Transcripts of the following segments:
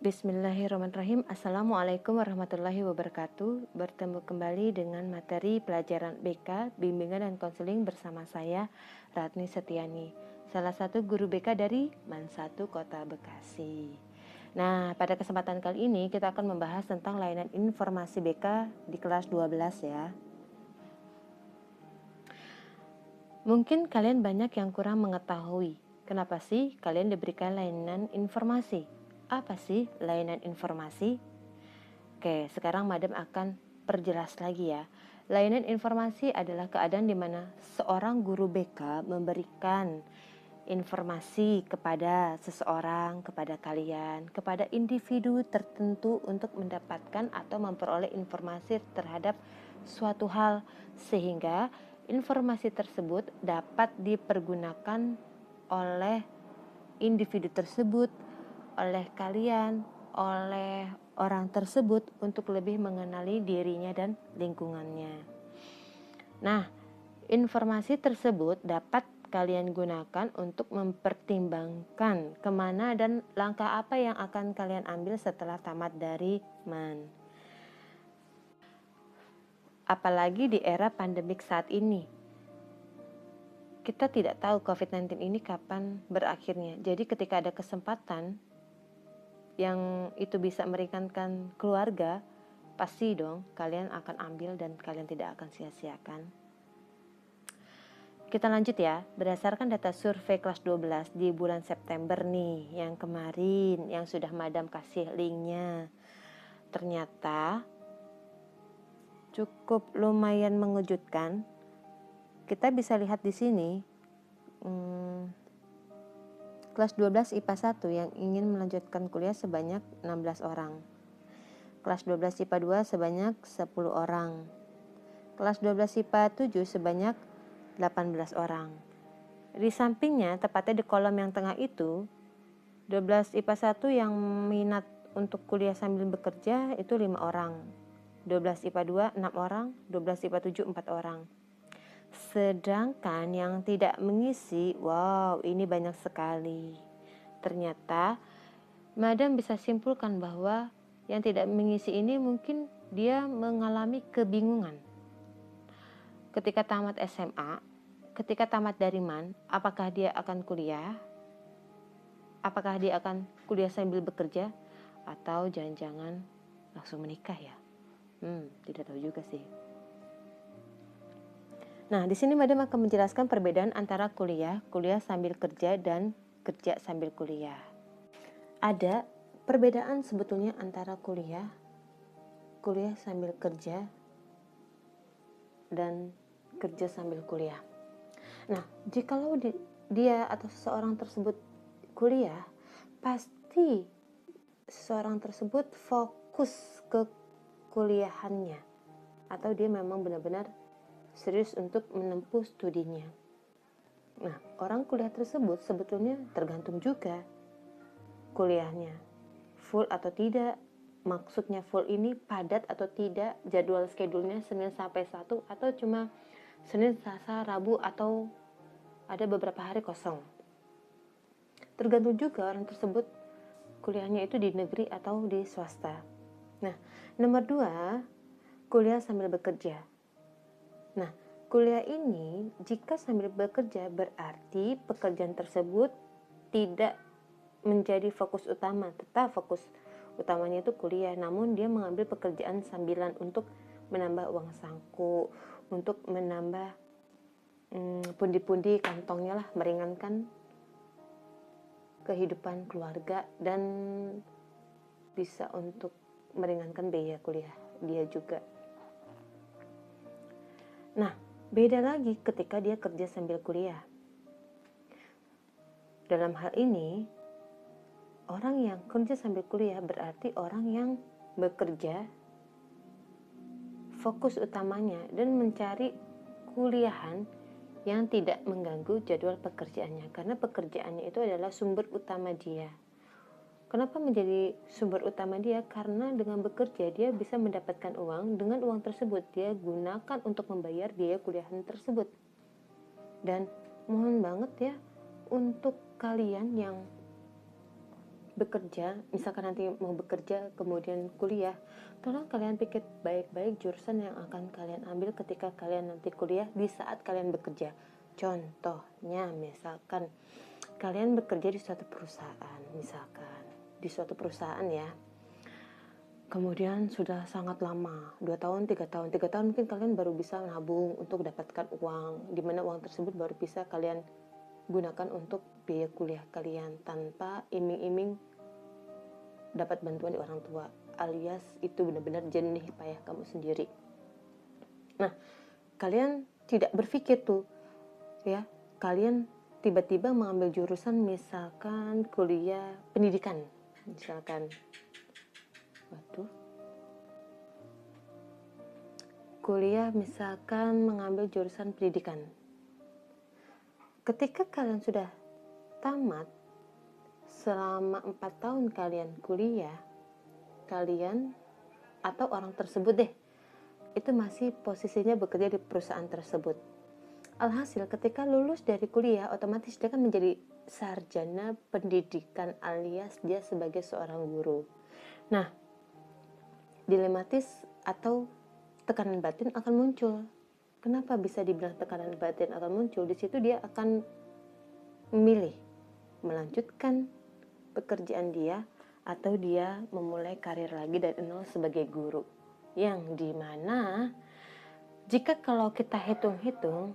Bismillahirrahmanirrahim. Assalamualaikum warahmatullahi wabarakatuh. Bertemu kembali dengan materi pelajaran BK Bimbingan dan Konseling bersama saya Ratni Setiani Salah satu guru BK dari Man 1 Kota Bekasi. Nah pada kesempatan kali ini kita akan membahas tentang layanan informasi BK di kelas 12 ya. Mungkin kalian banyak yang kurang mengetahui Kenapa sih kalian diberikan layanan informasi? Apa sih layanan informasi? Oke, sekarang Madam akan perjelas lagi ya. Layanan informasi adalah keadaan di mana seorang guru BK memberikan informasi kepada seseorang, kepada kalian, kepada individu tertentu untuk mendapatkan atau memperoleh informasi terhadap suatu hal sehingga informasi tersebut dapat dipergunakan oleh individu tersebut oleh kalian, oleh orang tersebut untuk lebih mengenali dirinya dan lingkungannya. Nah, informasi tersebut dapat kalian gunakan untuk mempertimbangkan ke mana dan langkah apa yang akan kalian ambil setelah tamat dari MAN. Apalagi di era pandemik saat ini. Kita tidak tahu COVID-19 ini kapan berakhirnya. Jadi ketika ada kesempatan yang itu bisa meringankan keluarga, pasti dong kalian akan ambil dan kalian tidak akan sia-siakan. Kita lanjut ya, berdasarkan data survei kelas 12 di bulan September nih, yang kemarin, yang sudah madam kasih linknya. Ternyata cukup lumayan mengejutkan. Kita bisa lihat di sini, hmm, Kelas 12 IPA 1 yang ingin melanjutkan kuliah sebanyak 16 orang. Kelas 12 IPA 2 sebanyak 10 orang. Kelas 12 IPA 7 sebanyak 18 orang. Di sampingnya, tepatnya di kolom yang tengah itu, 12 IPA 1 yang minat untuk kuliah sambil bekerja itu 5 orang. 12 IPA 2 6 orang, 12 IPA 7 4 orang. Sedangkan yang tidak mengisi, wow, ini banyak sekali. Ternyata, Madam bisa simpulkan bahwa yang tidak mengisi ini mungkin dia mengalami kebingungan. Ketika tamat SMA, ketika tamat dari MAN, apakah dia akan kuliah? Apakah dia akan kuliah sambil bekerja? Atau jangan-jangan langsung menikah ya? Hmm, tidak tahu juga sih. Nah, di sini Madam akan menjelaskan perbedaan antara kuliah, kuliah sambil kerja, dan kerja sambil kuliah. Ada perbedaan sebetulnya antara kuliah, kuliah sambil kerja, dan kerja sambil kuliah. Nah, jikalau di, dia atau seseorang tersebut kuliah, pasti seseorang tersebut fokus ke kuliahannya atau dia memang benar-benar serius untuk menempuh studinya. Nah, orang kuliah tersebut sebetulnya tergantung juga kuliahnya. Full atau tidak, maksudnya full ini padat atau tidak, jadwal schedule-nya Senin sampai Sabtu atau cuma Senin, Selasa, Rabu atau ada beberapa hari kosong. Tergantung juga orang tersebut kuliahnya itu di negeri atau di swasta. Nah, nomor dua, kuliah sambil bekerja. Nah, kuliah ini jika sambil bekerja berarti pekerjaan tersebut tidak menjadi fokus utama, tetap fokus utamanya itu kuliah, namun dia mengambil pekerjaan sambilan untuk menambah uang sangku, untuk menambah hmm, pundi-pundi kantongnya lah, meringankan kehidupan keluarga dan bisa untuk meringankan biaya kuliah dia juga. Nah, beda lagi ketika dia kerja sambil kuliah. Dalam hal ini, orang yang kerja sambil kuliah berarti orang yang bekerja fokus utamanya dan mencari kuliahan yang tidak mengganggu jadwal pekerjaannya karena pekerjaannya itu adalah sumber utama dia Kenapa menjadi sumber utama dia? Karena dengan bekerja dia bisa mendapatkan uang. Dengan uang tersebut dia gunakan untuk membayar biaya kuliahan tersebut. Dan mohon banget ya untuk kalian yang bekerja, misalkan nanti mau bekerja kemudian kuliah, tolong kalian pikir baik-baik jurusan yang akan kalian ambil ketika kalian nanti kuliah di saat kalian bekerja. Contohnya, misalkan kalian bekerja di suatu perusahaan, misalkan di suatu perusahaan ya. Kemudian sudah sangat lama, 2 tahun, 3 tahun, 3 tahun mungkin kalian baru bisa nabung untuk dapatkan uang, di mana uang tersebut baru bisa kalian gunakan untuk biaya kuliah kalian tanpa iming-iming dapat bantuan di orang tua alias itu benar-benar jenih payah kamu sendiri. Nah, kalian tidak berpikir tuh ya, kalian tiba-tiba mengambil jurusan misalkan kuliah pendidikan, misalkan waduh kuliah misalkan mengambil jurusan pendidikan. Ketika kalian sudah tamat selama empat tahun kalian kuliah, kalian atau orang tersebut deh, itu masih posisinya bekerja di perusahaan tersebut. Alhasil ketika lulus dari kuliah, otomatis dia kan menjadi sarjana pendidikan alias dia sebagai seorang guru. Nah, dilematis atau tekanan batin akan muncul. Kenapa bisa dibilang tekanan batin akan muncul? Di situ dia akan memilih melanjutkan pekerjaan dia atau dia memulai karir lagi dari nol sebagai guru yang di mana jika kalau kita hitung-hitung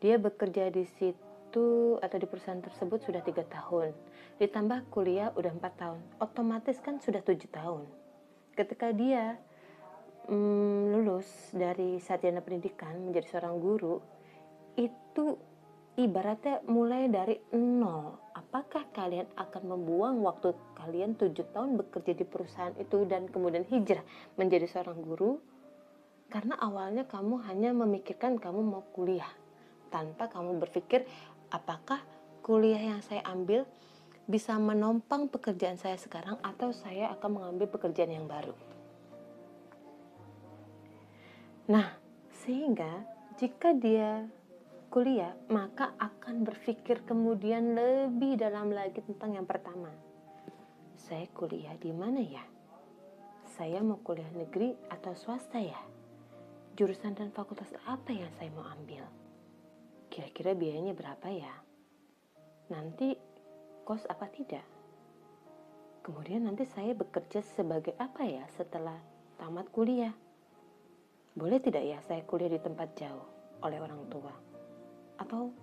dia bekerja di situ atau di perusahaan tersebut sudah tiga tahun ditambah kuliah udah empat tahun otomatis kan sudah tujuh tahun ketika dia mm, lulus dari sarjana pendidikan menjadi seorang guru itu ibaratnya mulai dari nol. Apakah kalian akan membuang waktu kalian tujuh tahun bekerja di perusahaan itu dan kemudian hijrah menjadi seorang guru? Karena awalnya kamu hanya memikirkan kamu mau kuliah tanpa kamu berpikir apakah kuliah yang saya ambil bisa menompang pekerjaan saya sekarang atau saya akan mengambil pekerjaan yang baru. Nah, sehingga jika dia kuliah, maka akan berpikir kemudian lebih dalam lagi tentang yang pertama. Saya kuliah di mana ya? Saya mau kuliah negeri atau swasta ya? Jurusan dan fakultas apa yang saya mau ambil? Kira-kira biayanya berapa ya? Nanti kos apa tidak? Kemudian nanti saya bekerja sebagai apa ya setelah tamat kuliah? Boleh tidak ya saya kuliah di tempat jauh oleh orang tua? Atau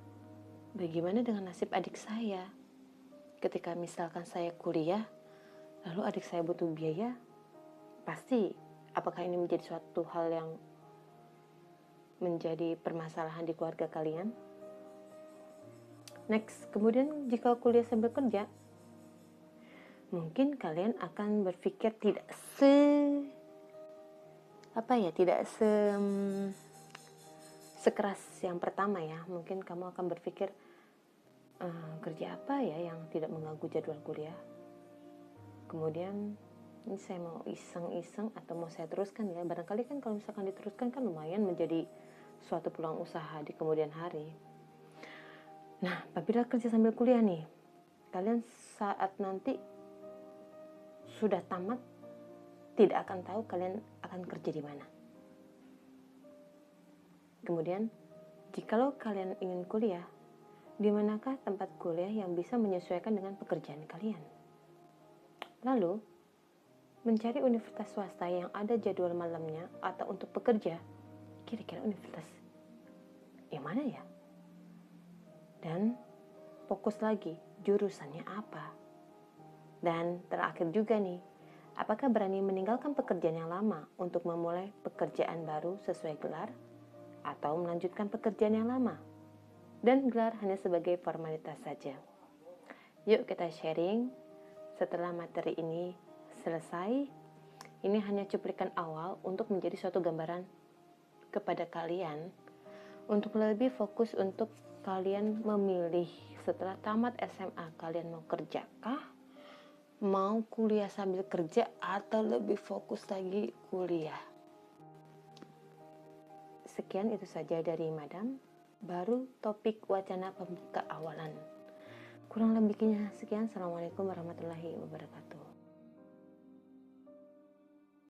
bagaimana dengan nasib adik saya? Ketika misalkan saya kuliah, lalu adik saya butuh biaya, pasti apakah ini menjadi suatu hal yang menjadi permasalahan di keluarga kalian? Next, kemudian jika kuliah sambil kerja, mungkin kalian akan berpikir tidak se apa ya, tidak se sekeras yang pertama ya. Mungkin kamu akan berpikir uh, kerja apa ya yang tidak mengganggu jadwal kuliah? Kemudian ini saya mau iseng-iseng atau mau saya teruskan ya? Barangkali kan kalau misalkan diteruskan kan lumayan menjadi suatu peluang usaha di kemudian hari. Nah apabila kerja sambil kuliah nih. Kalian saat nanti sudah tamat tidak akan tahu kalian akan kerja di mana. Kemudian, jikalau kalian ingin kuliah, di manakah tempat kuliah yang bisa menyesuaikan dengan pekerjaan kalian? Lalu, mencari universitas swasta yang ada jadwal malamnya atau untuk pekerja, kira-kira universitas yang mana ya? Dan fokus lagi, jurusannya apa? Dan terakhir juga nih, apakah berani meninggalkan pekerjaan yang lama untuk memulai pekerjaan baru sesuai gelar atau melanjutkan pekerjaan yang lama. Dan gelar hanya sebagai formalitas saja. Yuk kita sharing setelah materi ini selesai. Ini hanya cuplikan awal untuk menjadi suatu gambaran kepada kalian untuk lebih fokus untuk kalian memilih setelah tamat SMA kalian mau kerjakah, mau kuliah sambil kerja atau lebih fokus lagi kuliah. Sekian itu saja dari Madam. Baru topik wacana pembuka awalan. kurang lebihnya sekian assalamualaikum warahmatullahi wabarakatuh